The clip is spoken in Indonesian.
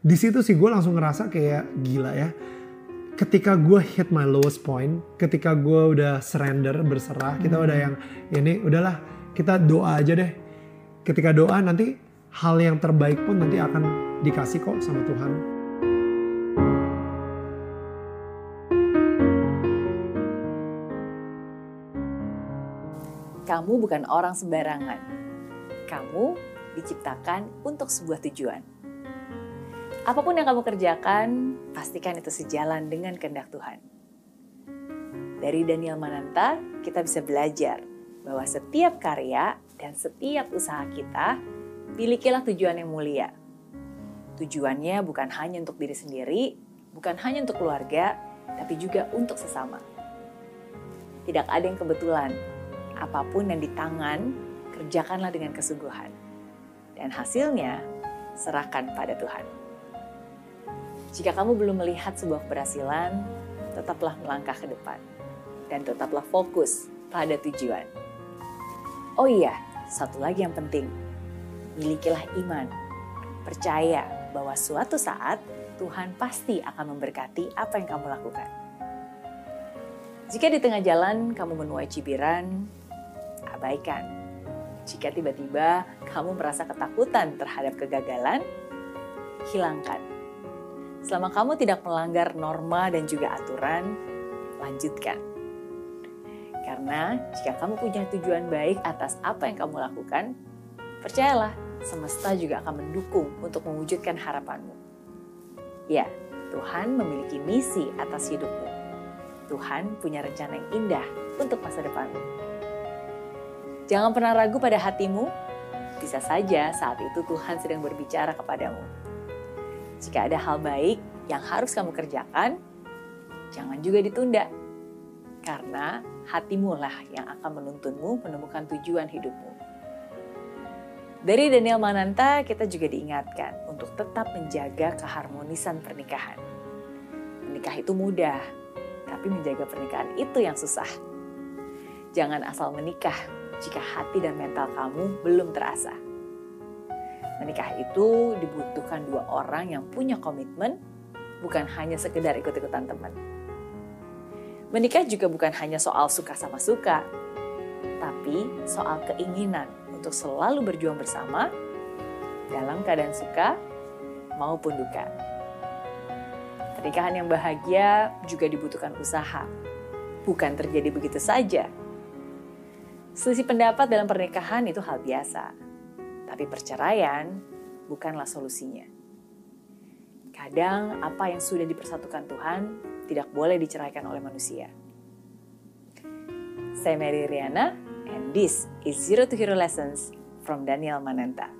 Di situ sih gue langsung ngerasa kayak gila ya. Ketika gue hit my lowest point, ketika gue udah surrender, berserah, kita udah yang ini udahlah kita doa aja deh. Ketika doa nanti hal yang terbaik pun nanti akan dikasih kok sama Tuhan. Kamu bukan orang sembarangan. Kamu diciptakan untuk sebuah tujuan. Apa pun yang kamu kerjakan, pastikan itu sejalan dengan kehendak Tuhan. Dari Daniel Mananta, kita bisa belajar bahwa setiap karya dan setiap usaha kita milikilah tujuan yang mulia. Tujuannya bukan hanya untuk diri sendiri, bukan hanya untuk keluarga, tapi juga untuk sesama. Tidak ada yang kebetulan. Apa pun yang di tangan, kerjakanlah dengan kesungguhan. Dan hasilnya, serahkan pada Tuhan. Jika kamu belum melihat sebuah keberhasilan, tetaplah melangkah ke depan. Dan tetaplah fokus pada tujuan. Oh iya, satu lagi yang penting. Milikilah iman. Percaya bahwa suatu saat Tuhan pasti akan memberkati apa yang kamu lakukan. Jika di tengah jalan kamu menuai cibiran, abaikan. Jika tiba-tiba kamu merasa ketakutan terhadap kegagalan, hilangkan. Selama kamu tidak melanggar norma dan juga aturan, lanjutkan. Karena jika kamu punya tujuan baik atas apa yang kamu lakukan, percayalah, semesta juga akan mendukung untuk mewujudkan harapanmu. Ya, Tuhan memiliki misi atas hidupmu. Tuhan punya rencana yang indah untuk masa depanmu. Jangan pernah ragu pada hatimu, bisa saja saat itu Tuhan sedang berbicara kepadamu. Jika ada hal baik yang harus kamu kerjakan, jangan juga ditunda. Karena hatimu lah yang akan menuntunmu menemukan tujuan hidupmu. Dari Daniel Mananta, kita juga diingatkan untuk tetap menjaga keharmonisan pernikahan. Menikah itu mudah, tapi menjaga pernikahan itu yang susah. Jangan asal menikah jika hati dan mental kamu belum terasa. Menikah itu dibutuhkan dua orang yang punya komitmen, bukan hanya sekedar ikut-ikutan teman. Menikah juga bukan hanya soal suka sama suka, tapi soal keinginan untuk selalu berjuang bersama dalam keadaan suka maupun duka. Pernikahan yang bahagia juga dibutuhkan usaha, bukan terjadi begitu saja. Selisih pendapat dalam pernikahan itu hal biasa, tapi perceraian bukanlah solusinya. Kadang apa yang sudah dipersatukan Tuhan tidak boleh diceraikan oleh manusia. Saya Mary Riana, and this is Zero to Hero Lessons from Daniel Mananta.